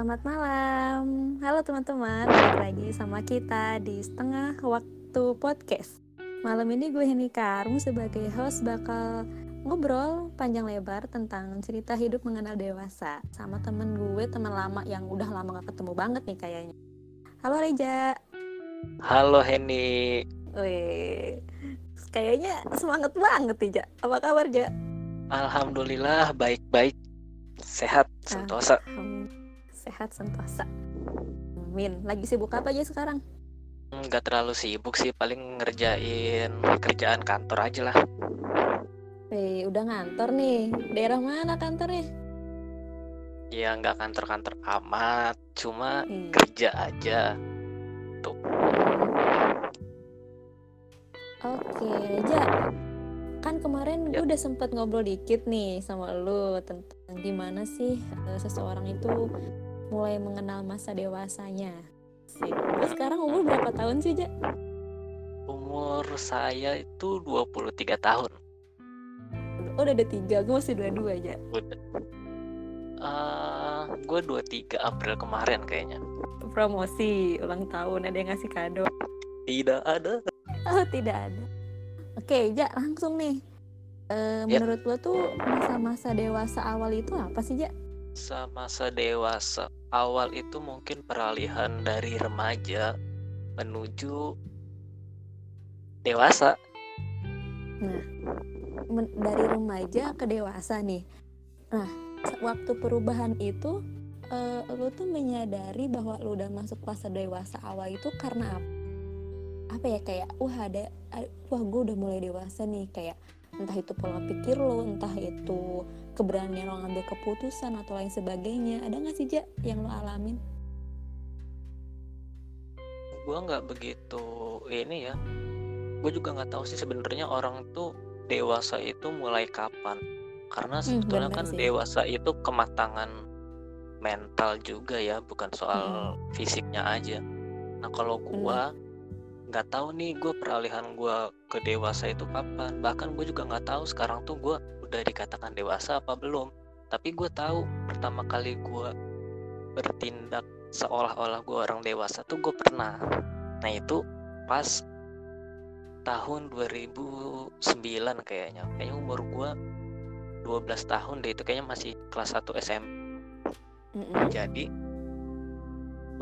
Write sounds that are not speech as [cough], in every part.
Selamat malam. Halo teman-teman, balik lagi sama kita di setengah waktu podcast. Malam ini gue Henny Karmu sebagai host bakal ngobrol panjang lebar tentang cerita hidup mengenal dewasa sama temen gue, teman lama yang udah lama gak ketemu banget nih kayaknya. Halo Reja. Halo Henny. Wih, kayaknya semangat banget nih, Ja. Apa kabar, Ja? Alhamdulillah baik-baik. Sehat, sentosa. Sehat, sentosa. Amin. Lagi sibuk apa aja sekarang? Nggak terlalu sibuk sih, paling ngerjain kerjaan kantor aja lah. Eh, udah ngantor nih. Daerah mana kantornya? Ya nggak kantor-kantor amat, cuma Hmm. kerja aja. Tuh. Oke, Reja. Kan kemarin gue Ya. udah sempet ngobrol dikit nih sama lu tentang gimana sih eh, seseorang itu mulai mengenal masa dewasanya. Sih. Sekarang umur berapa tahun sih, Ja? Umur saya itu 23 tahun. Oh, udah ada tiga, gue masih dua-dua aja. Udah. Eh, gue 23 April kemarin kayaknya. Promosi ulang tahun, ada yang ngasih kado. Tidak ada. Oh, tidak ada. Oke, Ja, langsung nih. Eh, Ya. menurut lo tuh masa-masa dewasa awal itu apa sih, Ja? Masa dewasa awal itu mungkin peralihan dari remaja menuju dewasa. Men- dari remaja ke dewasa nih. Nah, waktu perubahan itu eh, lu tuh menyadari bahwa lu udah masuk fase dewasa awal itu karena apa? Apa ya kayak wah ada wah gue udah mulai dewasa nih kayak entah itu pola pikir lo, entah itu keberanian lo ngambil keputusan atau lain sebagainya. Ada nggak sih Ja yang lo alamin? gue nggak begitu ini ya gue juga nggak tahu sih sebenarnya orang tuh dewasa itu mulai kapan karena sebetulnya benar kan sih. dewasa itu kematangan mental juga ya bukan soal fisiknya aja nah kalau gua nggak tahu nih gue peralihan gua ke dewasa itu kapan bahkan gue juga nggak tahu sekarang tuh gue udah dikatakan dewasa apa belum. Tapi gue tahu pertama kali gue bertindak seolah-olah gue orang dewasa tuh gue pernah. Nah itu pas tahun 2009 kayaknya. Kayaknya umur gue 12 tahun deh itu kayaknya masih kelas 1 SMP Mm-mm. jadi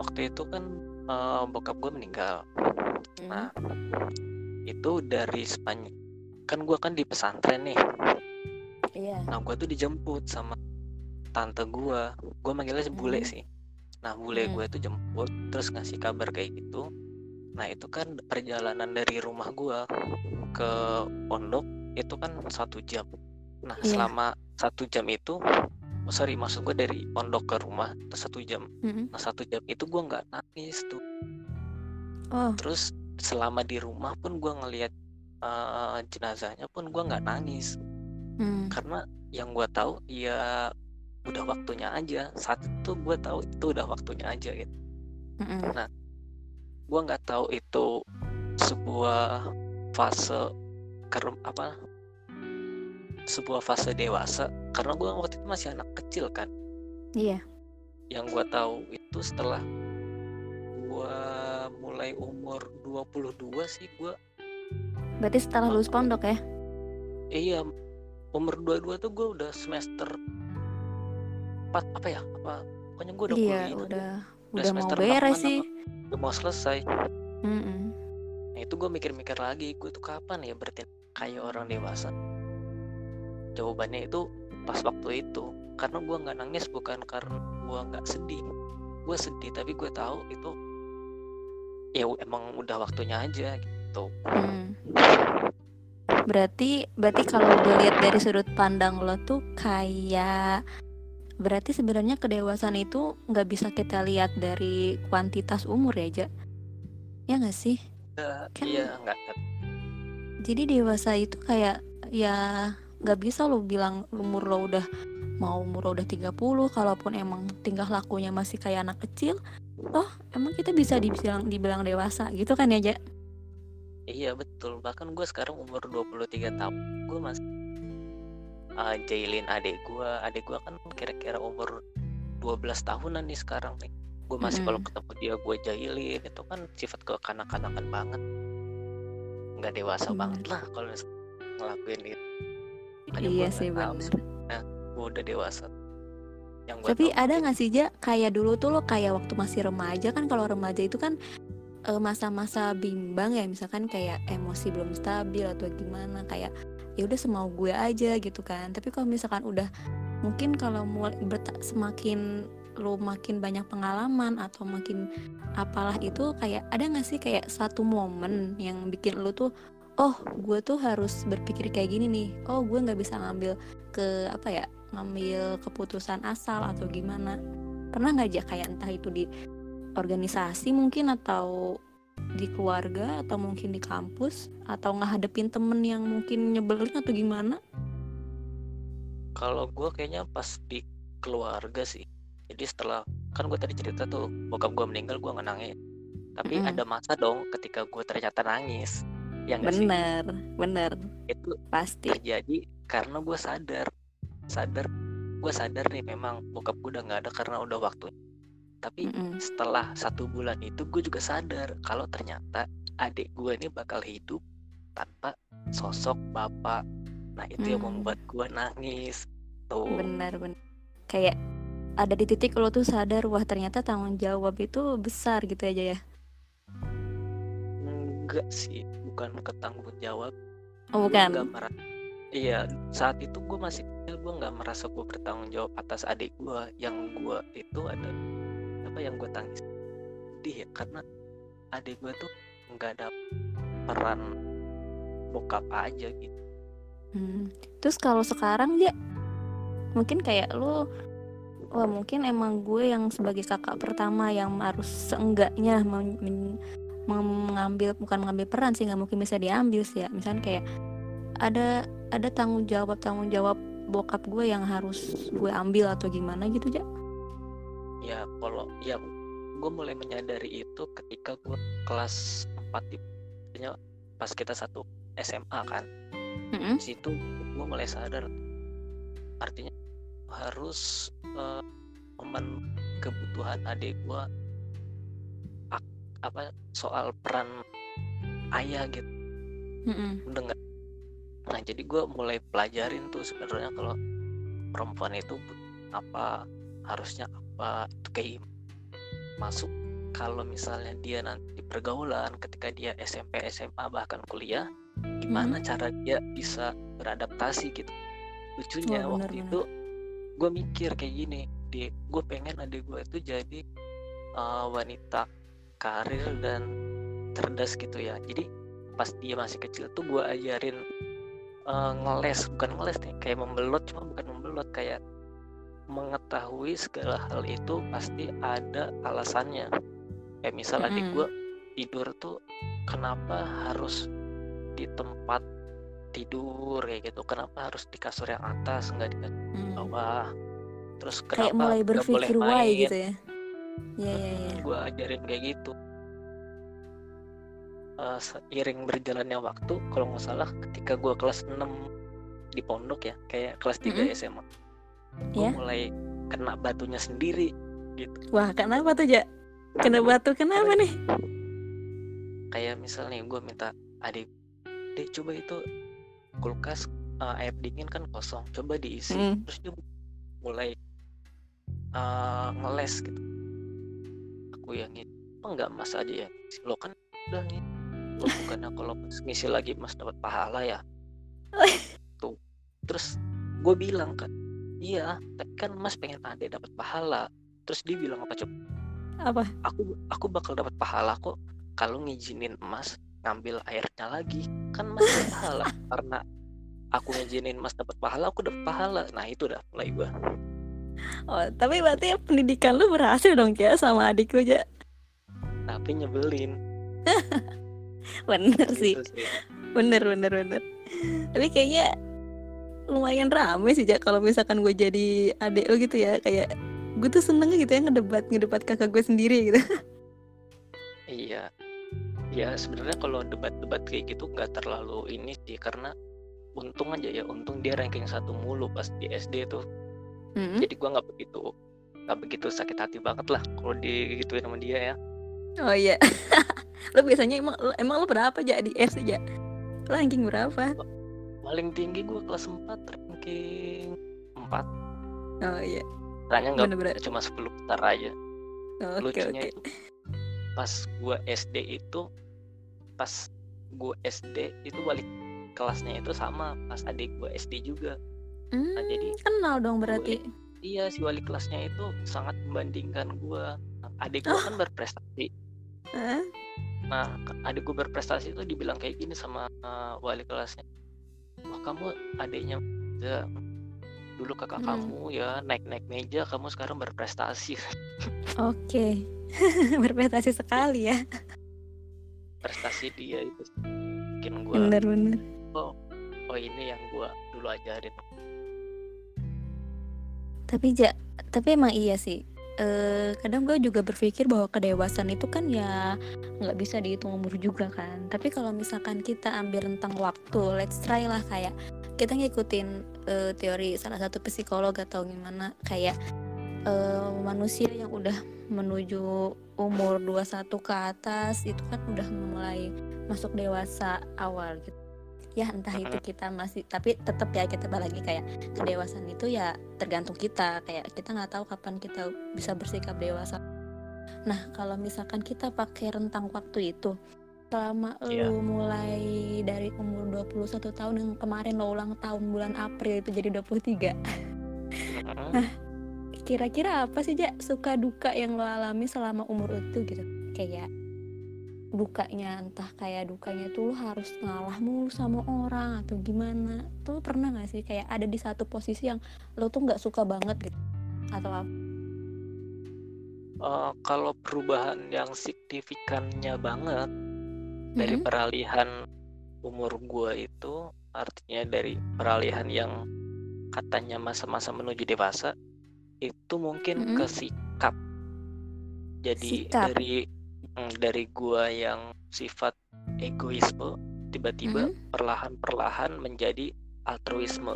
waktu itu kan eh, bokap gue meninggal. Mm. nah itu dari Spanyol kan gue kan di pesantren nih Iya. Nah, gue tuh dijemput sama tante gue. Gue manggilnya bule Hmm. sih. Nah, bule Hmm. gue tuh jemput, terus ngasih kabar kayak gitu. Nah, itu kan perjalanan dari rumah gue ke pondok itu kan satu jam. Nah, Iya. selama satu jam itu, oh, sorry, maksud gue dari pondok ke rumah itu satu jam. Mm-mm. Nah, satu jam itu gue nggak nangis tuh. Oh, Terus selama di rumah pun gue ngelihat eh, jenazahnya pun gue nggak nangis. Mm. karena yang gue tahu ya udah waktunya aja saat itu gue tahu itu udah waktunya aja gitu Mm-mm. gue nggak tahu itu sebuah fase ker apa sebuah fase dewasa karena gue waktu itu masih anak kecil kan Iya. yang gue tahu itu setelah gue mulai umur 22 sih gue Berarti setelah lulus pondok ya? iya umur 22 tuh gue udah semester 4 apa ya apa pokoknya gue udah iya, kuliah udah udah udah mau semester beres delapan sih. udah mau selesai Mm-mm. nah itu gue mikir-mikir lagi gue tuh kapan ya berarti kayak orang dewasa jawabannya itu pas waktu itu karena gue nggak nangis bukan karena gue nggak sedih gue sedih tapi gue tahu itu ya emang udah waktunya aja gitu Hmm. Berarti berarti kalau gue lihat dari sudut pandang lo tuh kayak berarti sebenarnya kedewasaan itu nggak bisa kita lihat dari kuantitas umur ya, Ja? Ya nggak sih? Kan- iya nggak Jadi dewasa itu kayak ya nggak bisa lo bilang umur lo udah mau umur lo udah 30 kalaupun emang tingkah lakunya masih kayak anak kecil oh emang kita bisa dibilang dibilang dewasa gitu kan ya Ja? Iya betul, bahkan gue sekarang umur 23 tahun, gue masih uh, jailin adik gue, adik gue kan kira-kira umur 12 tahunan nih sekarang nih. Gue masih kalau ketemu dia gue jahilin itu kan sifat kekanak-kanakan banget. Nggak dewasa Hmm. banget lah kalau ngelakuin itu. Makanya iya sih sebenarnya gue udah dewasa. Yang gua Tapi ada nggak sih Ja kayak dulu tuh lo kayak waktu masih remaja kan kalau remaja itu kan eh, masa-masa bimbang ya misalkan kayak emosi belum stabil atau gimana kayak ya udah semau gue aja gitu kan. Tapi kalau misalkan udah mungkin kalau mulai semakin lo makin banyak pengalaman atau makin apalah itu kayak ada nggak sih kayak satu momen yang bikin lo tuh oh gue tuh harus berpikir kayak gini nih oh gue nggak bisa ngambil ke apa ya ngambil keputusan asal atau gimana pernah nggak aja kayak entah itu di organisasi mungkin atau di keluarga atau mungkin di kampus atau ngehadepin temen yang mungkin nyebelin atau gimana? Kalau gue kayaknya pas di keluarga sih. Jadi setelah kan gue tadi cerita tuh bokap gue meninggal gue nggak nangis tapi Mm-mm. ada masa dong ketika gue ternyata nangis. Ya nggak sih? Bener bener. Itu pasti. terjadi karena gue sadar. Sadar gue sadar nih memang bokap gue udah nggak ada karena udah waktunya tapi Mm-mm. setelah satu bulan itu gue juga sadar kalau ternyata adik gue ini bakal hidup tanpa sosok bapak. Nah itu yang Hmm. membuat gue nangis. Tuh. Bener bener kayak ada di titik lo tuh sadar wah ternyata tanggung jawab itu besar gitu aja ya enggak sih bukan ketanggung jawab. Oh bukan? nggak merasa iya saat itu gue masih kecil gue nggak merasa gue bertanggung jawab atas adik gue yang gue itu ada apa yang gue tangis? Sedih ya karena adik gue tuh nggak ada peran bokap aja gitu. Hmm. Terus kalau sekarang ya mungkin kayak lu wah mungkin emang gue yang sebagai kakak pertama yang harus seenggaknya men- men- mengambil bukan mengambil peran sih nggak mungkin bisa diambil sih ya. Misalnya kayak ada ada tanggung jawab tanggung jawab bokap gue yang harus gue ambil atau gimana gitu ya ya kalau ya gue mulai menyadari itu ketika gue kelas 4 di artinya pas kita satu SMA kan. Mm-mm. di situ gue mulai sadar. Artinya harus eh, memenuhi kebutuhan adik gue apa soal peran ayah gitu. Udah nggak nah jadi gue mulai pelajarin tuh sebenarnya kalau perempuan itu apa harusnya apa itu kayak masuk kalau misalnya dia nanti pergaulan ketika dia SMP SMA bahkan kuliah gimana cara dia bisa beradaptasi gitu? Lucunya Wah, waktu benar-benar. itu gue mikir kayak gini di gue pengen adik gue itu jadi uh, wanita karir dan cerdas gitu ya. Jadi pas dia masih kecil tuh gue ajarin uh, ngeles bukan ngeles nih kayak membelot cuma bukan membelot kayak mengetahui segala hal itu pasti ada alasannya. Kayak misal adik Mm-mm. gue tidur tuh kenapa harus di tempat tidur kayak gitu? Kenapa harus di kasur yang atas nggak di bawah? Terus kayak kenapa mulai nggak boleh berpikir why main? gitu ya? Ya ya ya gue ajarin kayak gitu. Eh, seiring berjalannya waktu kalau nggak salah ketika gue kelas 6 di pondok ya kayak kelas 3 Mm-mm. SMA gue Ya. mulai kena batunya sendiri gitu. Wah kenapa tuh ja? Kena batu kenapa nih? Kayak misalnya gue minta adik dek coba itu kulkas eh, air dingin kan kosong coba diisi. Mm. terus dia mulai eh, ngeles gitu. Aku yang itu apa nggak mas aja ya lo kan udah nih lo bukannya kalau ngisi lagi mas dapat pahala ya? [laughs] Tuh. Terus gue bilang kan iya tapi kan mas pengen adek dapat pahala. Terus dia bilang apa coba apa? Aku aku bakal dapat pahala kok kalau ngizinin emas ngambil airnya lagi. Kan mas dapat [laughs] pahala. Karena aku ngizinin emas dapat pahala aku dapat pahala. Nah itu udah mulai gua. Oh tapi berarti pendidikan lu berhasil dong ya sama adik lu ja tapi nyebelin. [laughs] Bener sih. Gitu sih. Bener bener bener. Tapi kayaknya lumayan rame sih ja kalau misalkan gue jadi adik lu gitu ya. Kayak gue tuh seneng gitu ya ngedebat ngedebat kakak gue sendiri gitu. [laughs] Iya. Ya sebenarnya kalau debat-debat kayak gitu nggak terlalu ini sih karena untung aja ya untung dia ranking satu mulu pas di SD tuh. Mm-mm. jadi gua nggak begitu nggak begitu sakit hati banget lah kalau digituin sama dia ya. Oh iya. [laughs] Lo biasanya emang lo- emang lo berapa aja di SD ya ranking berapa paling tinggi gue kelas 4 ranking 4 oh iya. Tanya nggak cuma 10 besar aja. Oke lucunya oke. itu pas gue SD itu pas gue SD itu balik kelasnya itu sama pas adik gue SD juga. Hmm, Nah, jadi kenal dong berarti. iya si wali kelasnya itu sangat membandingkan gue adik gue kan berprestasi. Hah? nah adik gue berprestasi itu dibilang kayak gini sama uh, wali kelasnya wah kamu adiknya ya, dulu kakak Hmm. kamu ya naik naik meja kamu sekarang berprestasi. [laughs] Oke. [laughs] Berprestasi sekali ya. Prestasi dia itu bikin gue bener-bener oh ini yang gue dulu ajarin. Tapi ja tapi emang iya sih eh kadang gue juga berpikir bahwa kedewasaan itu kan ya nggak bisa dihitung umur juga kan. Tapi kalau misalkan kita ambil rentang waktu let's try lah kayak kita ngikutin eh, teori salah satu psikolog atau gimana kayak eh, manusia yang udah menuju umur 21 ke atas itu kan udah mulai masuk dewasa awal gitu ya entah itu kita masih tapi tetap ya kita lagi kayak kedewasaan itu ya tergantung kita. Kayak kita nggak tahu kapan kita bisa bersikap dewasa. Nah kalau misalkan kita pakai rentang waktu itu selama Iya. lu mulai dari umur 21 tahun yang kemarin lo ulang tahun bulan April itu jadi 23 kira-kira apa sih Ja suka duka yang lo alami selama umur itu gitu? Kayak dukanya entah kayak dukanya tuh lo harus ngalah mulu sama orang atau gimana tuh pernah gak sih kayak ada di satu posisi yang lo tuh nggak suka banget gitu atau apa Eh, kalau perubahan yang signifikannya banget dari Mm-mm. peralihan umur gua itu artinya dari peralihan yang katanya masa-masa menuju dewasa itu mungkin Mm-mm. ke sikap jadi Sikap. dari dari gua yang sifat egoisme tiba-tiba Mm-mm. perlahan-perlahan menjadi altruisme.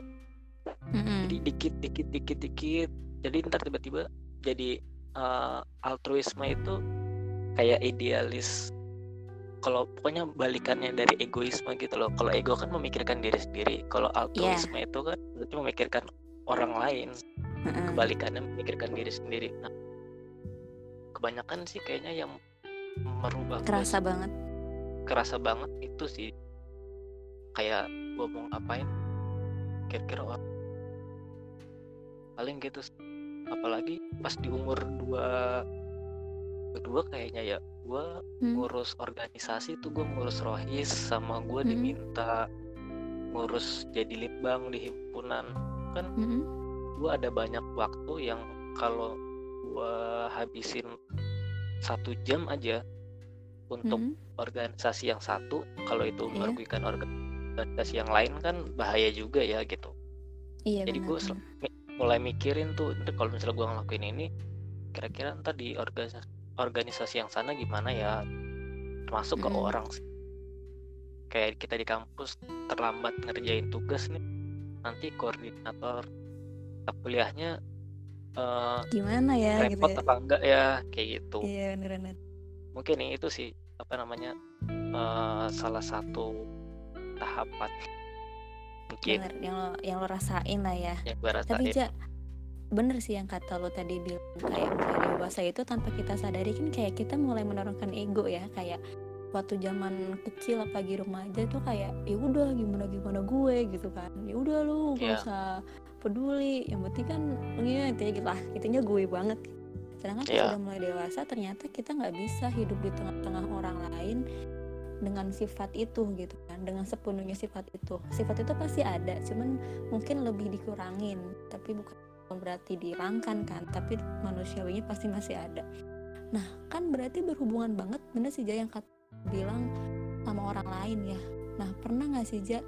Mm-mm. jadi dikit dikit dikit dikit. Jadi ntar tiba-tiba jadi eh, altruisme itu kayak idealis. Kalau pokoknya balikannya dari egoisme gitu loh. Kalau ego kan memikirkan diri sendiri. Kalau altruisme itu kan berarti memikirkan orang lain. Mm-mm. kebalikannya memikirkan diri sendiri. Nah kebanyakan sih kayaknya yang merubah kerasa banget kerasa banget itu sih kayak gue mau ngapain kira-kira orang paling gitu apalagi pas di umur dua kedua kayaknya ya gue Hmm. ngurus organisasi tuh gue ngurus rohis sama gue Mhm. diminta ngurus jadi litbang di himpunan kan Mm-mm. gue ada banyak waktu yang kalau gue habisin satu jam aja untuk Mm-mm. organisasi yang satu kalau itu Iya. merugikan organisasi yang lain kan bahaya juga ya gitu iya jadi gue mulai mikirin tuh kalau misalnya gue ngelakuin ini kira-kira ntar di organisasi organisasi yang sana gimana ya termasuk ke Mm-mm. orang sih kayak kita di kampus terlambat ngerjain tugas nih nanti koordinator kuliahnya eh, gimana ya gitu repot ya? apa enggak ya kayak gitu. Iya bener-bener mungkin ini itu sih apa namanya eh, salah satu tahapan. Mungkin bener yang lo yang lo rasain lah ya. Yang gue tapi rasain ja bener sih yang kata lo tadi bilang kayak mulai dewasa itu tanpa kita sadari kan kayak kita mulai menurunkan ego ya kayak waktu zaman kecil apalagi remaja tuh kayak ya udah gimana gimana gue gitu kan. Ya udah lu gak Iya. usah peduli yang penting kan ya intinya gitu lah intinya gue banget. Sedangkan pas Iya. udah mulai dewasa ternyata kita nggak bisa hidup di tengah-tengah orang lain dengan sifat itu gitu kan dengan sepenuhnya sifat itu. Sifat itu pasti ada cuman mungkin lebih dikurangin tapi bukan berarti dihilangkan kan tapi manusiawinya pasti masih ada. Nah kan berarti berhubungan banget bener sih Ja yang kata bilang sama orang lain ya. Nah pernah nggak sih Ja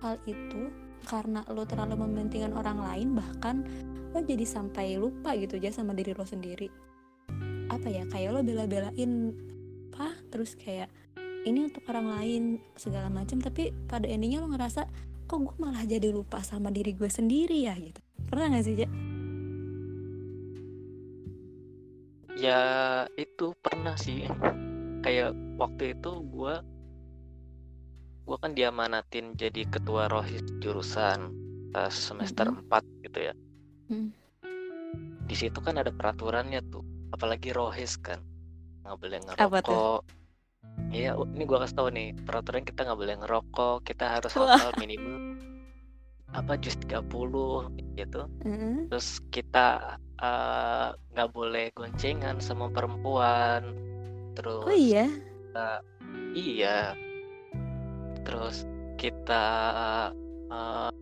hal itu karena lo terlalu mementingkan orang lain bahkan lo jadi sampai lupa gitu aja sama diri lo sendiri. Apa ya kayak lo bela-belain apa terus kayak ini untuk orang lain segala macam tapi pada endingnya lo ngerasa kok gue malah jadi lupa sama diri gue sendiri ya? gitu. Pernah nggak sih Ja? ya itu pernah sih. Kayak waktu itu gue gue kan diamanatin jadi ketua rohis jurusan pas semester Mhm. 4 gitu ya Hmm. di situ kan ada peraturannya tuh apalagi rohis kan nggak boleh ngerokok Iya, ini gua kasih tahu nih peraturan kita nggak boleh ngerokok, kita harus hafal minimal apa jus 30 gitu. Heeh. Terus kita eh, nggak boleh goncengan sama perempuan. Terus Oh iya. iya. Terus kita eh,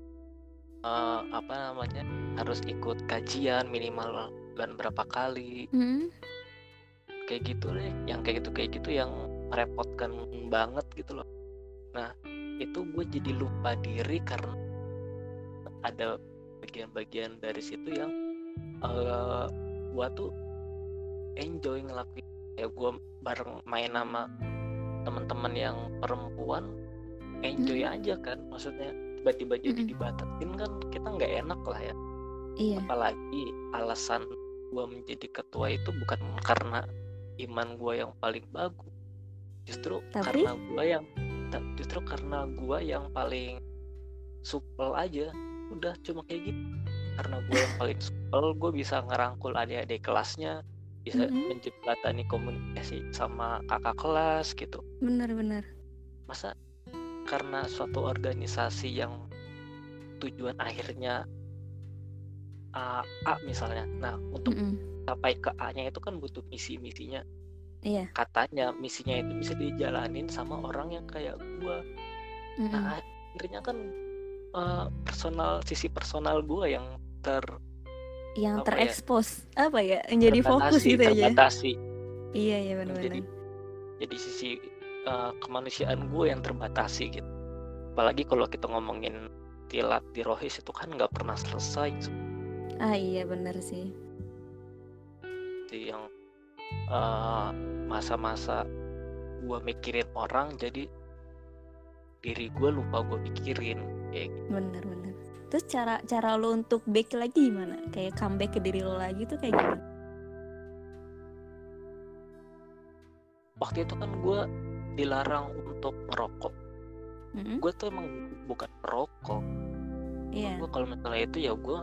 eh, apa namanya harus ikut kajian minimal bulan berapa kali. Hmm. kayak gitu deh yang kayak gitu kayak gitu yang merepotkan banget gitu loh. Nah itu gue jadi lupa diri karena ada bagian-bagian dari situ yang eh gue tuh enjoy ngelakuin. Ya gue bareng main sama teman-teman yang perempuan enjoy aja kan maksudnya tiba-tiba jadi Mm-mm. dibatasin kan kita nggak enak lah ya Iya. apalagi alasan gue menjadi ketua itu bukan karena iman gue yang paling bagus justru Tapi? karena gue yang justru karena gue yang paling supel aja udah cuma kayak gitu karena gue yang paling [laughs] supel gue bisa ngerangkul adik-adik kelasnya bisa Mhm. menjembatani komunikasi sama kakak kelas gitu Benar-benar. masa karena suatu organisasi yang tujuan akhirnya A, A misalnya nah untuk Mm-mm. sampai ke A-nya itu kan butuh misi-misinya Iya. katanya misinya itu bisa dijalanin sama orang yang kayak gua Mm-mm. nah akhirnya kan eh, personal sisi personal gua yang ter Yang apa ya? terekspos apa ya? Yang jadi fokus gitu aja. terbatasi Iya iya jadi benar-benar. jadi sisi eh, kemanusiaan gue yang terbatasi gitu apalagi kalau kita ngomongin tilat di rohis itu kan nggak pernah selesai Ah iya benar sih. seperti yang eh, masa-masa gue mikirin orang jadi diri gue lupa gue pikirin kayak gitu. Benar-benar. Terus cara cara lo untuk back lagi gimana? Kayak comeback ke diri lo lagi tuh kayak gimana? waktu itu kan gue dilarang untuk merokok Mm-mm. gue tuh emang bukan perokok Iya. gue kalau misalnya itu ya gue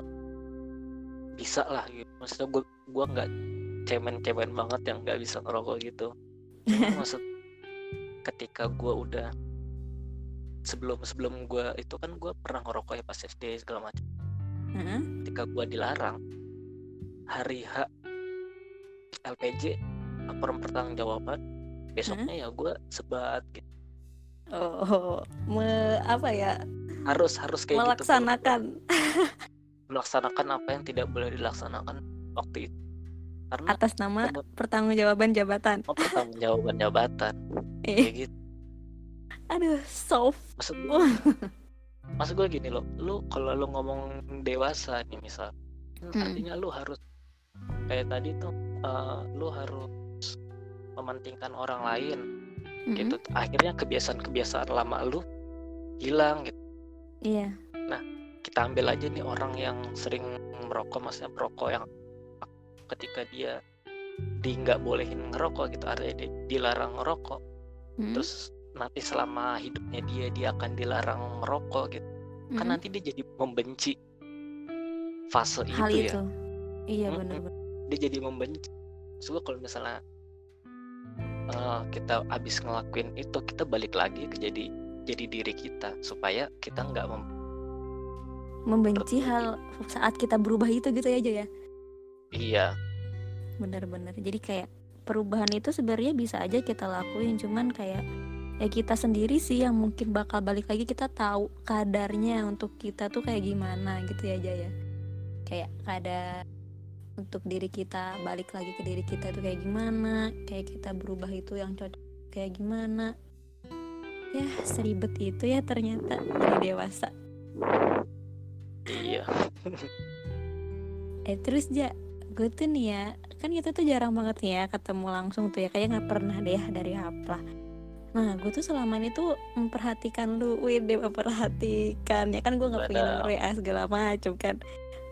bisa lah gitu maksudnya gue gue nggak cemen-cemen banget yang nggak bisa ngerokok gitu Cuma [laughs] maksud ketika gue udah sebelum sebelum gue itu kan gue pernah ngerokok ya pas SD segala macam Heeh. ketika gue dilarang hari H LPG laporan pertanggungjawaban besoknya ya gue sebat gitu. Oh, me, apa ya? harus harus kayak gitu melaksanakan. [laughs] melaksanakan apa yang tidak boleh dilaksanakan waktu itu karena atas nama pertanggungjawaban jabatan. oh, pertanggungjawaban jabatan [laughs] Eh, kayak gitu aduh, soft. maksud gue [laughs] maksud gue gini loh lu kalau lu ngomong dewasa nih misal Hmm. artinya lu harus kayak tadi tuh eh, lu harus mementingkan orang lain Mm-mm. gitu akhirnya kebiasaan-kebiasaan lama lu hilang gitu Iya. kita ambil aja nih orang yang sering merokok maksudnya perokok yang ketika dia di nggak bolehin ngerokok gitu artinya dia dilarang ngerokok Mm-mm. terus nanti selama hidupnya dia dia akan dilarang merokok gitu kan Mm-mm. nanti dia jadi membenci fase hal itu, itu. ya Iya Mm-mm. benar-benar. dia jadi membenci Coba kalau misalnya eh, kita abis ngelakuin itu kita balik lagi ke jadi jadi diri kita supaya kita nggak mem- Membenci hal saat kita berubah itu gitu ya aja ya. iya Benar-benar. Jadi kayak perubahan itu sebenarnya bisa aja kita lakuin, cuman kayak ya kita sendiri sih yang mungkin bakal balik lagi kita tahu kadarnya untuk kita tuh kayak gimana gitu ya aja ya. Kayak kadar untuk diri kita balik lagi ke diri kita itu kayak gimana, kayak kita berubah itu yang cocok kayak gimana. Ya, seribet itu ya ternyata jadi dewasa. iya [laughs] Eh terus ja, gue tuh nih ya, kan kita tuh jarang banget nih ya ketemu langsung tuh ya, kayak nggak pernah deh dari Hapla. Nah, gue tuh selama ini tuh memperhatikan lu, wih deh memperhatikan ya kan gue nggak pengen Benar. nomor WA segala macem kan.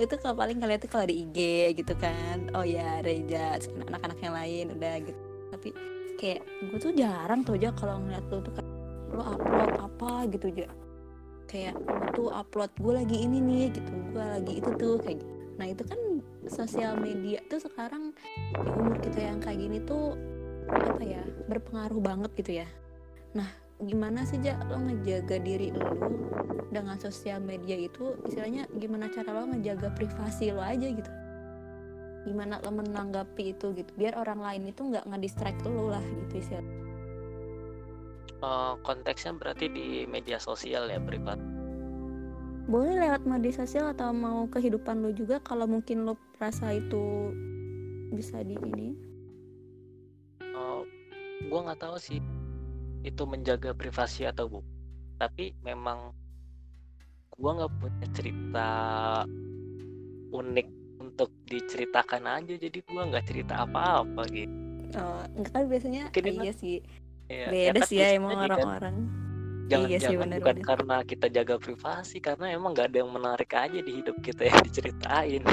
Itu kalau paling ngeliat tuh kalau di IG gitu kan oh ya Reja anak-anak yang lain udah gitu. Tapi kayak gue tuh jarang tuh aja kalau ngeliat lu tuh kayak lo upload apa? gitu aja kayak lo tuh upload gue lagi ini nih gitu gue lagi itu tuh kayak gitu. Nah itu kan sosial media tuh sekarang di umur kita yang kayak gini tuh apa ya berpengaruh banget gitu ya. Nah gimana sih ja lo ngejaga diri lo dengan sosial media itu? Istilahnya gimana cara lo ngejaga privasi lo aja gitu. Gimana lo menanggapi itu gitu biar orang lain itu nggak ngedistract lo lah gitu istilah uh, konteksnya berarti di media sosial ya privat? Boleh lewat media sosial atau mau kehidupan lo juga kalau mungkin lo rasa itu bisa di ini? Uh, gue nggak tahu sih itu menjaga privasi atau bu. Tapi memang gua nggak punya cerita unik untuk diceritakan aja. Jadi gua nggak cerita apa-apa gitu. Oh enggak kan biasanya Mungkin iya sih. Ya, beda kan sih ya emang kan orang-orang. Jangan Iya sih, jangan benar, bukan benar. karena kita jaga privasi karena emang nggak ada yang menarik aja di hidup kita yang diceritain.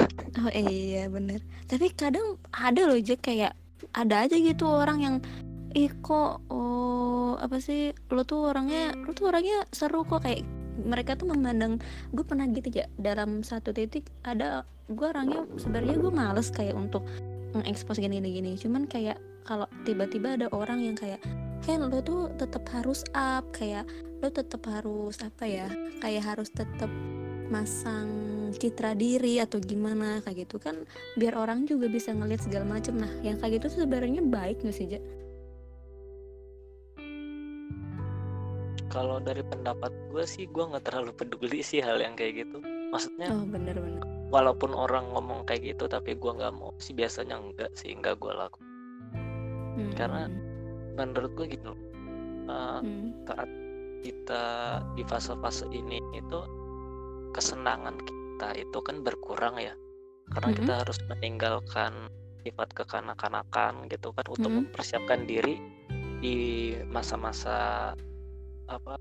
Oh iya bener. Tapi kadang ada loh aja kayak ada aja gitu orang yang ih kok oh apa sih? Lo tuh orangnya lo tuh orangnya seru kok. Kayak mereka tuh memandang gue pernah gitu ya dalam satu titik ada gue orangnya sebenarnya gue males kayak untuk mengekspos gini gini gini cuman kayak kalau tiba-tiba ada orang yang kayak Hen lo tuh tetap harus up. Kayak lo tetap harus apa ya kayak harus tetap masang citra diri atau gimana kayak gitu kan. Biar orang juga bisa ngelihat segala macam nah yang kayak gitu sebenarnya baik nggak sih Ja? Kalau dari pendapat gue sih gue nggak terlalu peduli sih hal yang kayak gitu maksudnya oh bener-bener walaupun orang ngomong kayak gitu tapi gue nggak mau sih biasanya enggak sih enggak gue laku Hmm. Karena- menurut gue gitu loh, uh, Hmm. saat kita di fase-fase ini itu kesenangan kita itu kan berkurang ya karena Mhm. kita harus meninggalkan sifat kekanak-kanakan gitu kan untuk Mhm. mempersiapkan diri di masa-masa apa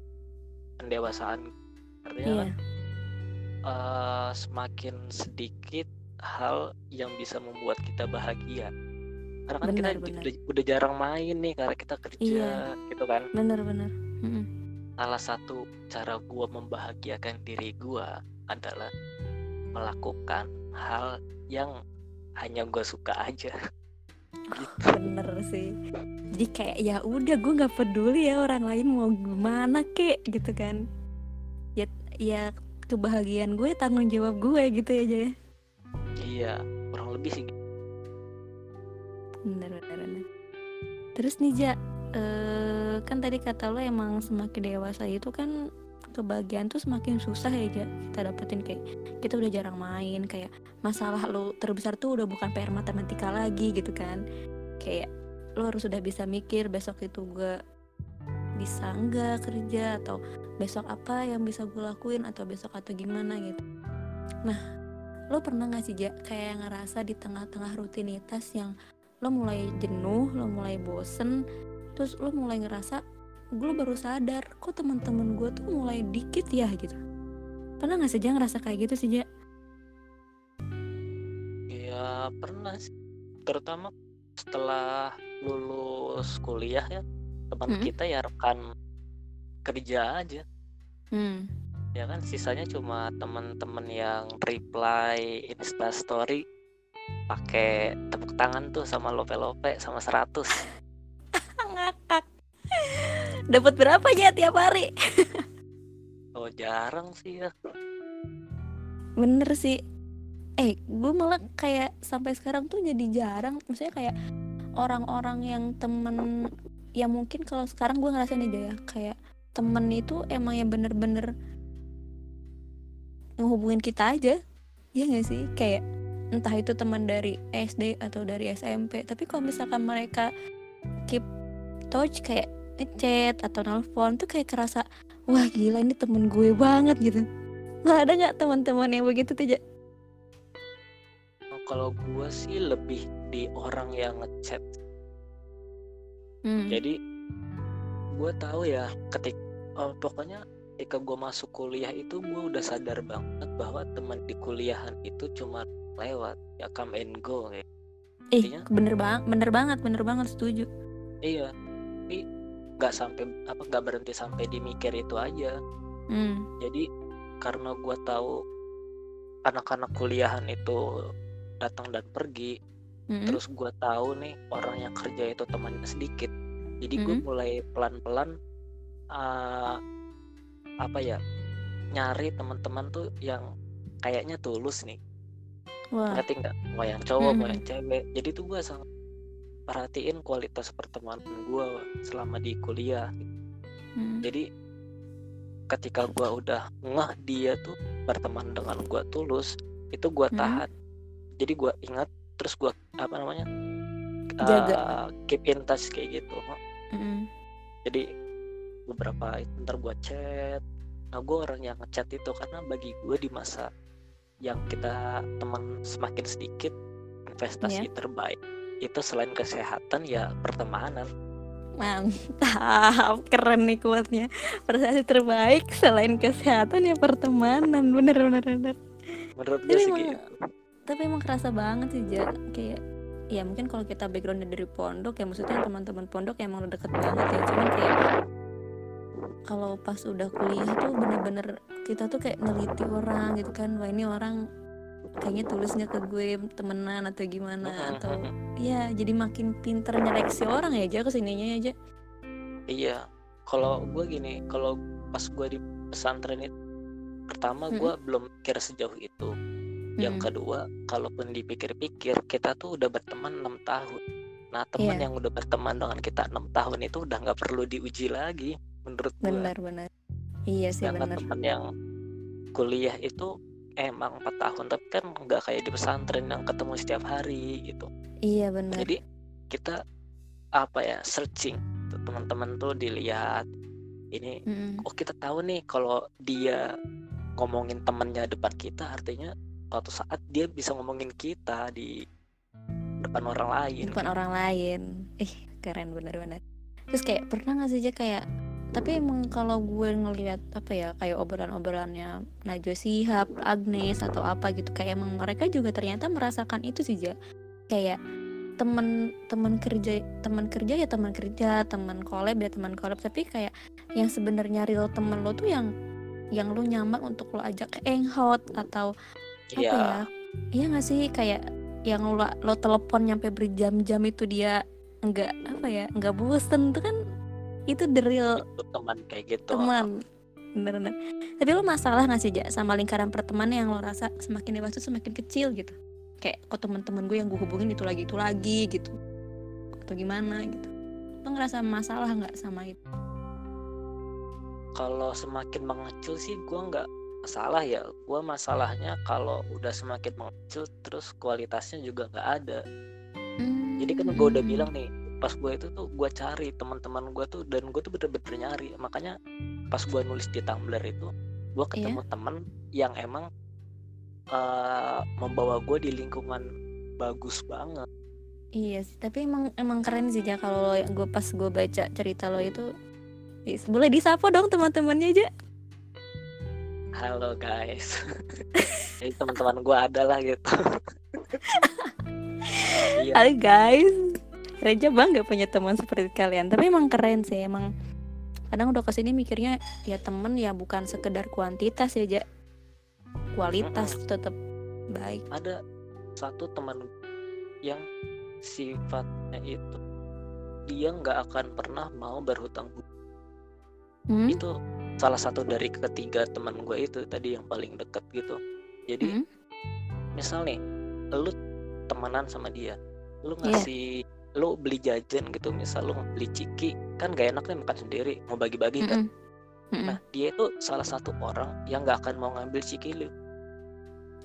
pendewasaan artinya iya kan uh, semakin sedikit hal yang bisa membuat kita bahagia karena kan kita Benar, benar. udah, udah jarang main nih karena kita kerja Iya. gitu kan bener-bener Mm-mm. salah satu cara gua membahagiakan diri gua adalah melakukan hal yang hanya gua suka aja [laughs] gitu. Bener sih. Jadi kayak ya udah gue nggak peduli ya orang lain mau gimana kek. Gitu kan. Ya ya kebahagiaan gue tanggung jawab gue gitu aja ya iya kurang lebih sih. Bener bener bener. Terus nih Ja eh, kan tadi kata lo emang semakin dewasa itu kan kebahagiaan tuh semakin susah ya kita dapetin kayak kita udah jarang main kayak masalah lo terbesar tuh udah bukan PR matematika lagi gitu kan. Kayak lo harus udah bisa mikir besok itu gue bisa enggak kerja atau besok apa yang bisa gue lakuin atau besok atau gimana gitu. Nah lo pernah gak sih Ja kayak ngerasa di tengah-tengah rutinitas yang lo mulai jenuh lo mulai bosen terus lo mulai ngerasa gue baru sadar kok teman-teman gue tuh mulai dikit ya gitu. Pernah nggak sih Ja ngerasa kayak gitu sih Ja? Ya pernah sih. Terutama setelah lulus kuliah ya teman Mm-mm. kita ya rekan kerja aja. Hmm. ya kan sisanya cuma teman-teman yang reply insta story pakai tepuk tangan tuh sama lope lope sama 100 ngakak dapat berapa ya tiap hari? Oh jarang sih ya. Bener sih. Eh gue malah kayak sampai sekarang tuh jadi jarang. Maksudnya kayak orang-orang yang temen ya mungkin kalau sekarang gue ngerasain aja ya kayak temen itu emang yang bener-bener ngehubungin kita aja. Ya nggak sih? Kayak entah itu teman dari SD atau dari SMP tapi kalau misalkan mereka keep touch kayak ngechat atau nelfon tuh kayak kerasa wah gila ini temen gue banget gitu. Nggak ada nggak teman-teman yang begitu tuh? Oh, kalau gua sih lebih di orang yang ngechat. Hmm. jadi gue tahu ya ketik oh, pokoknya ketika gue masuk kuliah itu gue udah sadar banget bahwa teman di kuliahan itu cuma lewat ya come and go kayak. Intinya- bener banget bener banget bener banget setuju. Iya. Tapi nggak sampai apa nggak berhenti sampai di mikir itu aja hmm. jadi karena gue tahu anak-anak kuliahan itu datang dan pergi Mm-mm. terus gue tahu nih orang yang kerja itu temannya sedikit jadi gue Mm-mm. mulai pelan-pelan uh, apa ya nyari teman-teman tuh yang kayaknya tulus nih wah ngerti nggak mau yang cowok mau Mm-mm. yang cewek jadi tuh gue sangat perhatiin kualitas pertemanan gue selama di kuliah Mm. jadi ketika gue udah ngeh dia tuh berteman dengan gue tulus itu gue Hmm. tahan jadi gue ingat terus gue apa namanya Jaga. uh, keep in touch kayak gitu Mm-mm. jadi beberapa itu ntar gue chat nah gue orang yang ngechat itu karena bagi gue di masa yang kita teman semakin sedikit investasi terbaik itu selain kesehatan ya pertemanan. Mantap, keren nih kuatnya. Prestasi terbaik selain kesehatan ya pertemanan, bener bener bener. menurut gue sih emang- gitu Tapi emang kerasa banget sih Ja, kayak ya mungkin kalau kita backgroundnya dari pondok ya maksudnya teman-teman pondok ya emang udah deket banget ya. Cuman kayak kalau pas udah kuliah tuh bener-bener kita tuh kayak neliti orang gitu kan. Wah ini orang kayaknya tulisnya ke gue temenan atau gimana atau ya jadi makin pinter nyeleksi orang ya aja ke sininya aja Iya, kalau gue gini, kalau pas gue di pesantren itu pertama gue belum mikir sejauh itu. Yang Mm-mm. kedua, kalaupun dipikir-pikir, kita tuh udah berteman enam tahun. Nah, teman Iya. yang udah berteman dengan kita enam tahun itu udah nggak perlu diuji lagi, menurut gue. benar-benar iya sih benar teman yang kuliah itu emang empat tahun, tapi kan nggak kayak di pesantren yang ketemu setiap hari gitu. iya benar Jadi kita apa ya searching teman-teman tuh dilihat ini Mm-mm. oh kita tahu nih kalau dia ngomongin temennya depan kita artinya suatu saat dia bisa ngomongin kita di depan orang lain bukan orang lain ih keren bener-bener terus kayak pernah nggak sih aja kayak tapi emang kalau gue ngelihat apa ya kayak obrolan-obrolannya Najwa Shihab, Agnes atau apa gitu kayak emang mereka juga ternyata merasakan itu sih ja. Kayak teman teman kerja teman kerja ya teman kerja teman collab ya teman collab. Tapi kayak yang sebenarnya real temen lo tuh yang yang lo nyaman untuk lo ajak ke hangout atau apa Iya, ya? Iya nggak sih? Kayak yang lo lo telepon nyampe berjam-jam itu dia nggak apa ya nggak bosen. Tuh kan itu the real itu teman kayak gitu. teman. Bener-bener. Tapi lo masalah nggak sih ja sama lingkaran pertemanan yang lo rasa semakin dewasa semakin kecil gitu? Kayak kok teman-teman gue yang gue hubungin itu lagi itu lagi gitu. Atau gimana gitu. Lo ngerasa masalah nggak sama itu? Kalau semakin mengecil sih gua nggak masalah ya. Gua masalahnya kalau udah semakin mengecil terus kualitasnya juga nggak ada. Jadi kan gue udah Hmm. bilang nih pas gue itu tuh gue cari teman-teman gue tuh dan gue tuh bener-bener nyari. Makanya pas gue nulis di Tumblr itu gue Iya. ketemu temen yang emang eh, membawa gue di lingkungan bagus banget. Iya sih, tapi emang emang keren sih ya kalau lo- gue pas gue baca cerita lo itu boleh disapa dong teman-temannya aja. halo guys. [laughs] Jadi teman-teman gue ada lah gitu. [laughs] Iya. Halo guys, Reja bangga punya teman seperti kalian. Tapi emang keren sih, emang kadang udah ke sini mikirnya ya temen ya bukan sekedar kuantitas ya Ja. kualitas tetap baik. ada satu teman yang sifatnya itu dia nggak akan pernah mau berhutang budi Hmm? itu salah satu dari ketiga teman gue itu tadi yang paling deket gitu jadi Hmm? misal nih lu temenan sama dia lu Iya. ngasih lu beli jajan gitu misal lu beli ciki kan gak enak nih makan sendiri mau bagi-bagi kan Mm-mm. Mm-mm. nah dia itu salah satu orang yang nggak akan mau ngambil ciki lu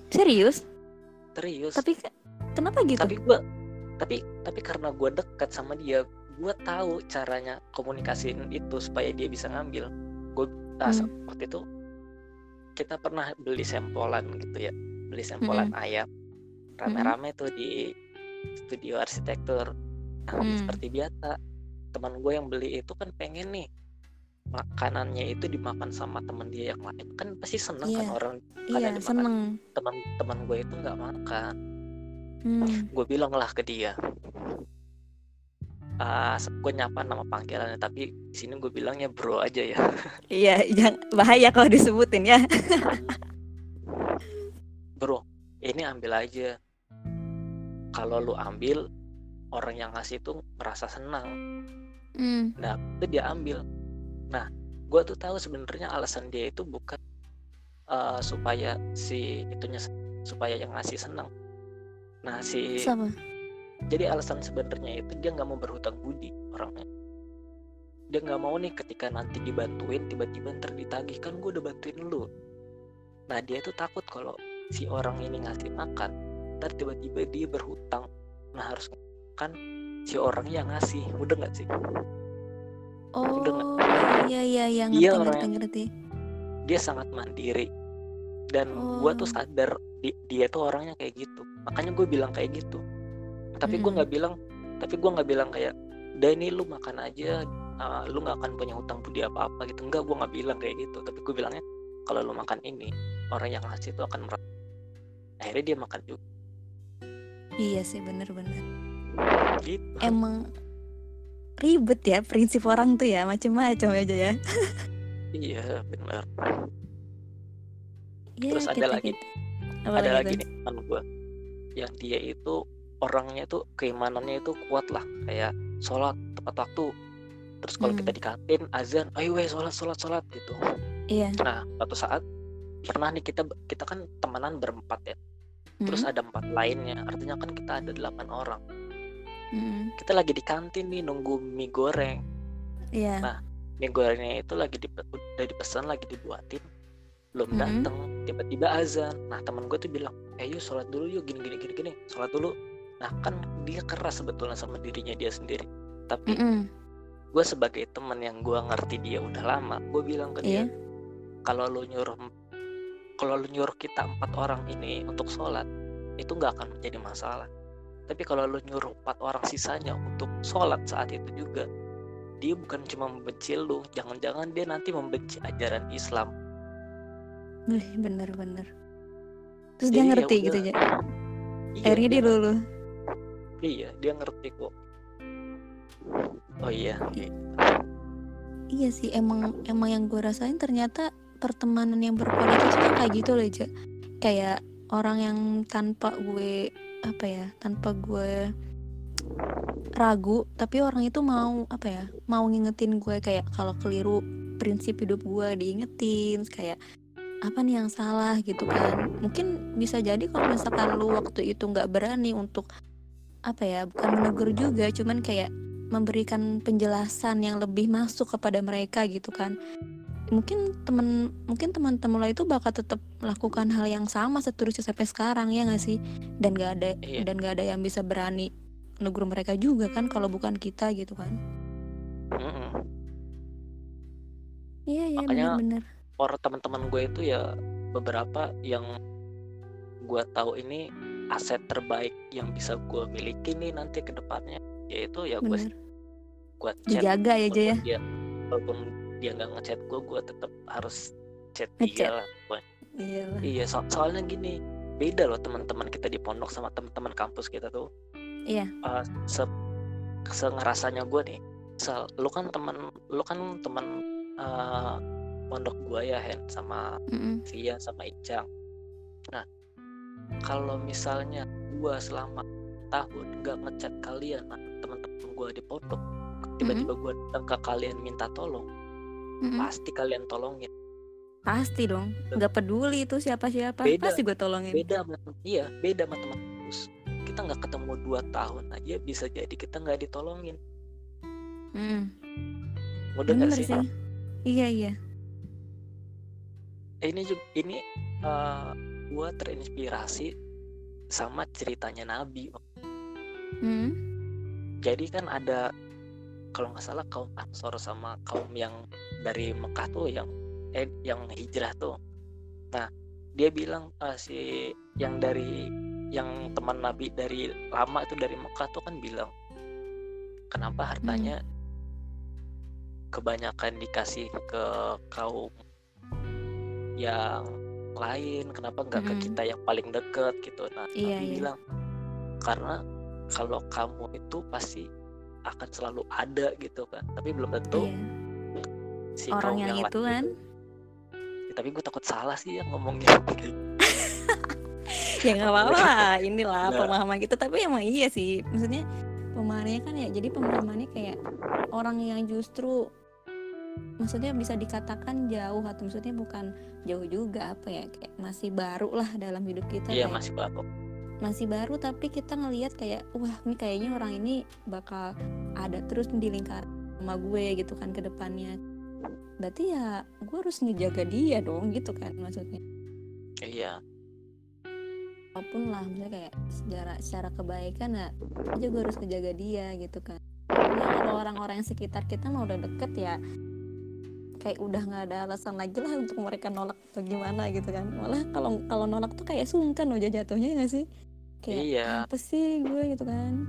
Serius? serius Tapi ke- kenapa gitu? tapi gue tapi tapi karena gue dekat sama dia gue tahu caranya komunikasiin itu supaya dia bisa ngambil gue nah, Hmm. waktu itu kita pernah beli sempolan gitu ya beli sempolan ayam rame-rame tuh di studio arsitektur Hmm. seperti biasa teman gue yang beli itu kan pengen nih makanannya itu dimakan sama temen dia yang lain kan pasti seneng kan Iya. orang iya ada dimakan. seneng teman-teman gue itu nggak makan hmm. gue bilang lah ke dia ah gue nyapa nama panggilannya tapi di sini gue bilangnya bro aja ya [laughs] iya yang bahaya kalau disebutin ya bro ini ambil aja kalau lu ambil orang yang ngasih itu merasa senang. Hmm. nah itu dia ambil. Nah gue tuh tahu sebenarnya alasan dia itu bukan eh, supaya si itunya supaya yang ngasih senang. Nah si sama jadi alasan sebenarnya itu dia nggak mau berhutang budi orangnya. Dia nggak mau nih ketika nanti dibantuin tiba-tiba ntar ditagih kan gue udah bantuin lu. Nah dia itu takut kalau si orang ini ngasih makan ntar tiba-tiba dia berhutang. Nah harus kan si orang yang ngasih udah nggak sih? Oh Udah nggak? iya iya iya ngerti Iya, ngerti orang yang- ngerti. dia sangat mandiri. Dan gue tuh Oh. sadar di- dia tuh orangnya kayak gitu. Makanya gue bilang kayak gitu. Tapi gue Mm-mm. nggak bilang tapi gue nggak bilang kayak udah ini lu makan aja uh, lu nggak akan punya hutang budi apa apa gitu. Enggak gue nggak bilang kayak gitu. Tapi gue bilangnya kalau lu makan ini orang yang ngasih itu akan merasa akhirnya dia makan juga. Iya sih bener-bener gitu. Emang ribet ya prinsip orang tuh ya macam-macam aja ya. Iya benar. Iya, Terus ada lagi. kita. Apa ada lagi nih teman gue yang dia itu orangnya tuh keimanannya itu kuat lah. Kayak sholat tepat waktu. Terus kalau Hmm. kita di kantin azan ayo weh sholat sholat sholat gitu. Iya. Nah suatu saat pernah nih kita kita kan temenan berempat ya. Terus Mm, ada empat lainnya. Artinya kan kita ada delapan orang mm, kita lagi di kantin nih nunggu mie goreng. Iya. Nah, mie gorengnya itu lagi di, udah dipesan lagi dibuatin. Belum Mhm. datang tiba-tiba azan. Nah teman gue tuh bilang eh yuk sholat dulu yuk gini gini gini gini. Sholat dulu. Nah kan dia keras sebetulnya sama dirinya dia sendiri. Tapi Mm-mm. gue sebagai teman yang gue ngerti dia udah lama gue bilang ke dia Iya. kalau lu nyuruh kalau lu nyuruh kita empat orang ini untuk sholat itu nggak akan menjadi masalah tapi kalau lu nyuruh empat orang sisanya untuk sholat saat itu juga dia bukan cuma membenci lu jangan-jangan dia nanti membenci ajaran Islam. Bener-bener terus Jadi dia ya ngerti gitu aja Iya, akhirnya dia luluh. Iya dia ngerti kok. Oh iya. Iya sih emang emang yang gue rasain ternyata pertemanan yang berkualitas tuh kayak gitu loh aja kayak orang yang tanpa gue apa ya tanpa gue ragu tapi orang itu mau apa ya mau ngingetin gue kayak kalau keliru prinsip hidup gue diingetin kayak apa nih yang salah? gitu kan. Mungkin bisa jadi kalau misalkan lu waktu itu nggak berani untuk apa ya bukan menegur juga cuman kayak memberikan penjelasan yang lebih masuk kepada mereka gitu kan mungkin temen mungkin teman-teman lo itu bakal tetap melakukan hal yang sama seterusnya sampai sekarang ya nggak sih? Dan nggak ada Iya. dan nggak ada yang bisa berani negur mereka juga kan kalau bukan kita gitu kan? Iya iya benar-benar orang teman-teman gue itu ya beberapa yang gue tahu ini aset terbaik yang bisa gue miliki nih nanti ke depannya yaitu ya gue gue dijaga ya aja ya? walaupun dia nggak ngechat gue gue tetap harus chat dia lah pokoknya. iya lah iya so- soalnya gini beda loh teman-teman kita di pondok sama teman-teman kampus kita tuh Iya. Eh, se se ngerasanya gue nih misal lu kan teman lu kan teman eh, pondok gue ya Hen sama Mm-mm. Via sama Icang nah kalau misalnya gue selama tahun nggak ngechat kalian nah, teman-teman gue di pondok tiba-tiba gue datang ke kalian minta tolong Mm-mm. pasti kalian tolongin pasti dong nggak peduli itu siapa-siapa Beda. pasti gue tolongin beda iya beda sama teman kampus kita nggak ketemu dua tahun aja bisa jadi kita nggak ditolongin Mm. udah nggak sih? sih iya iya ini juga ini eh, gua terinspirasi sama ceritanya Nabi Mm. jadi kan ada kalau nggak salah kaum Ansor sama kaum yang dari Mekah tuh yang eh yang hijrah tuh. Nah dia bilang ah, si yang dari yang teman Nabi dari lama itu dari Mekah tuh kan bilang kenapa hartanya kebanyakan dikasih ke kaum yang lain? Kenapa nggak ke Mm-mm. kita yang paling deket? Gitu. Nah Iya, Nabi iya. bilang karena kalau kamu itu pasti akan selalu ada gitu kan. Tapi belum tentu Iya. si Orang yang lain itu kan. Ya, tapi gue takut salah sih yang ngomongnya. [laughs] Ya nggak apa-apa lah. Inilah Nah. pemahaman kita. Tapi emang iya sih. Maksudnya pemahamannya kan ya jadi pemahamannya kayak orang yang justru maksudnya bisa dikatakan jauh atau maksudnya bukan jauh juga apa ya kayak masih baru lah dalam hidup kita iya kayak masih baru masih baru tapi kita ngelihat kayak wah ini kayaknya orang ini bakal ada terus di lingkaran sama gue gitu kan ke depannya. Berarti ya gue harus ngejaga dia dong gitu kan maksudnya. Iya. Apa pun lah misalnya kayak secara secara kebaikan ya kita juga harus ngejaga dia gitu kan. Karena kalau orang-orang yang sekitar kita mah udah deket ya kayak udah nggak ada alasan lagi lah untuk mereka nolak atau gimana gitu kan. Malah kalau kalau nolak tuh kayak sungkan loh jatuhnya nggak sih kayak iya. Apa sih gue? Gitu kan.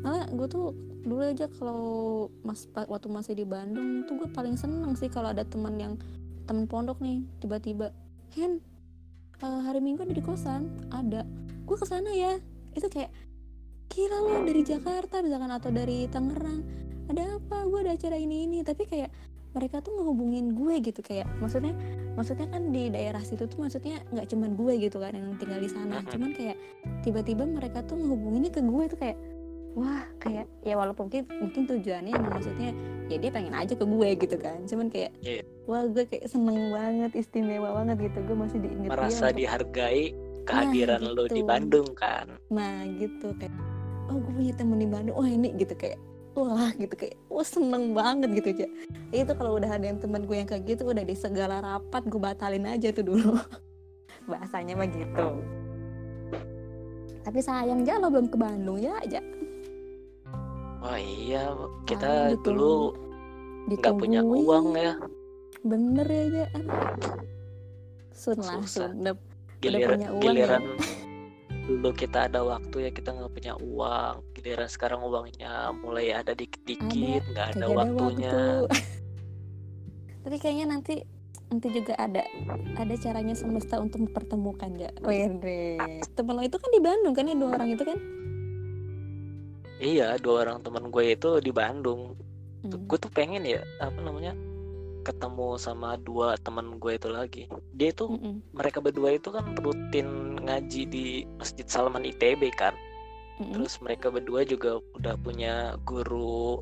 Malah gue tuh dulu aja kalau mas waktu masih di Bandung tuh gue paling seneng sih kalau ada teman yang teman pondok nih tiba-tiba Hen eh, hari Minggu ada di kosan. Ada. Gue ke sana ya. Itu kayak gila lo dari Jakarta misalkan atau dari Tangerang. Ada apa? Gue ada acara ini ini. Tapi kayak mereka tuh ngehubungin gue gitu kayak maksudnya maksudnya kan di daerah situ tuh maksudnya nggak cuman gue gitu kan yang tinggal di sana. Cuman kayak tiba-tiba mereka tuh ngehubunginnya ke gue tuh kayak wah kayak ya walaupun mungkin mungkin tujuannya maksudnya ya dia pengen aja ke gue gitu kan. Cuman kayak Iya. wah gue kayak seneng banget istimewa banget gitu. Gue masih diinget dia merasa untuk- dihargai kehadiran lo di gitu. Bandung kan? Nah gitu kayak oh gue punya temen di Bandung wah ini gitu kayak wah gitu. Kayak wah seneng banget gitu aja itu kalau udah ada yang temen gue yang kayak gitu udah di segala rapat gue batalin aja tuh dulu. [laughs] Bahasanya mah gitu. Tapi sayang aja lo belum ke Bandung ya aja wah iya Ayo, kita ditunggu- dulu nggak punya uang ya. Bener ya aja sun lah sun. Udah- giliran punya uang giliran dulu kita ada waktu ya kita nggak punya uang. Giliran sekarang uangnya mulai ada dikit-dikit nggak ada kagak waktunya. waktu. [laughs] tapi kayaknya nanti nanti juga ada ada caranya semesta untuk mempertemukan ya Wede temen lo itu kan di Bandung kan ya dua orang itu kan? Iya dua orang teman gue itu di Bandung. Hmm. gue tuh pengen ya apa namanya ketemu sama dua teman gue itu lagi. Dia itu Mm-mm. mereka berdua itu kan rutin ngaji di Masjid Salman ITB kan. Mm-mm. terus mereka berdua juga udah punya guru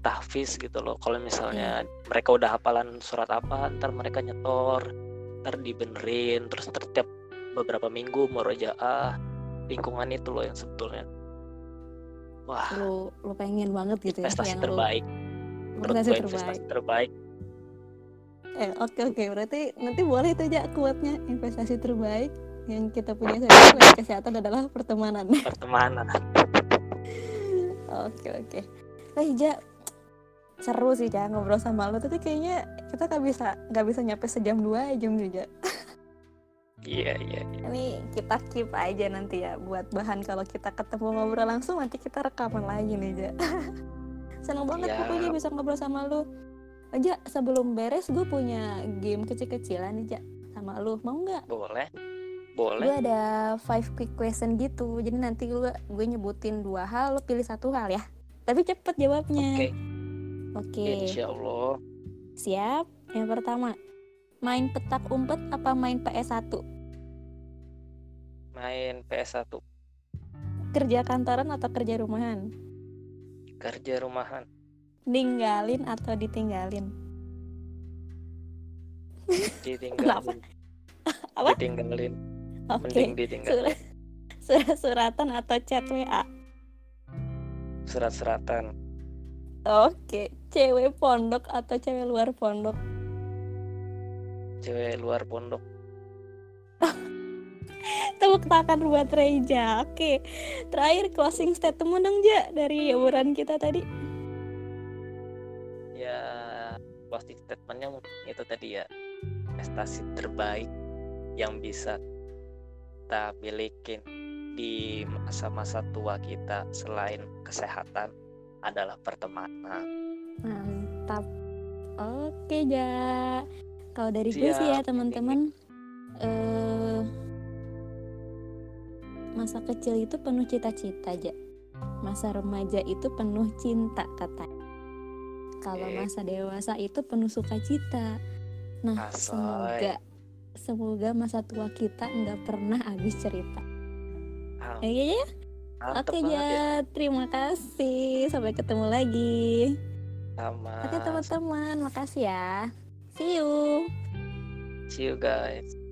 tahfiz gitu loh. Kalau misalnya mereka udah hafalan surat apa ntar mereka nyetor ntar dibenerin. Terus ntar tiap beberapa minggu murojaah lingkungan itu loh yang sebetulnya. Wah. Lu lu pengen banget gitu ya lu- terbaik. Menurut prestasi gue terbaik. investasi terbaik eh oke oke berarti nanti boleh itu aja kuatnya investasi terbaik yang kita punya sekarang kesehatan adalah pertemanan [laughs] pertemanan Oke oke. Eh Ja, seru sih Ja ngobrol sama lo. Tapi kayaknya kita nggak bisa nggak bisa nyampe sejam dua jam juga. iya iya iya. Ini kita keep aja nanti ya buat bahan kalau kita ketemu ngobrol langsung nanti kita rekaman lagi nih Ja. [laughs] Seneng banget Siap. pokoknya bisa ngobrol sama lo. Aja sebelum beres gue punya game kecil-kecilan nih Ja sama lo. Mau nggak? boleh Gue boleh ada five quick question gitu. Jadi nanti gue gue nyebutin dua hal, lo pilih satu hal ya. Tapi cepet jawabnya. oke Oke. insya Allah Siap. Yang pertama, main petak umpet apa main PS1? main PS1 Kerja kantoran atau kerja rumahan? kerja rumahan Ninggalin atau ditinggalin? ditinggalin [laughs] Apa? ditinggalin Oke. mending ditinggalin Surat, surat-suratan atau chat WA? surat-suratan Oke. Cewek pondok atau cewek luar pondok? cewek luar pondok [laughs] Tepuk tangan buat Reja. Oke. Terakhir closing statement dong, Ja, dari obrolan kita tadi. Closing statementnya mungkin itu tadi ya prestasi terbaik yang bisa kita milikin di masa-masa tua kita selain kesehatan adalah pertemanan Mantap. Oke, Ja. Kalau dari gue sih ya, Siap. teman-teman, eh masa kecil itu penuh cita-cita, Ja. Masa remaja itu penuh cinta, katanya. Kalau masa dewasa itu penuh sukacita. Nah, Asoy. semoga semoga masa tua kita nggak pernah habis cerita. Ah, Ya, ya, ya. Oke, ya. Ja. Terima kasih. Sampai ketemu lagi. Sama. Oke, teman-teman. Makasih ya. See you. See you guys.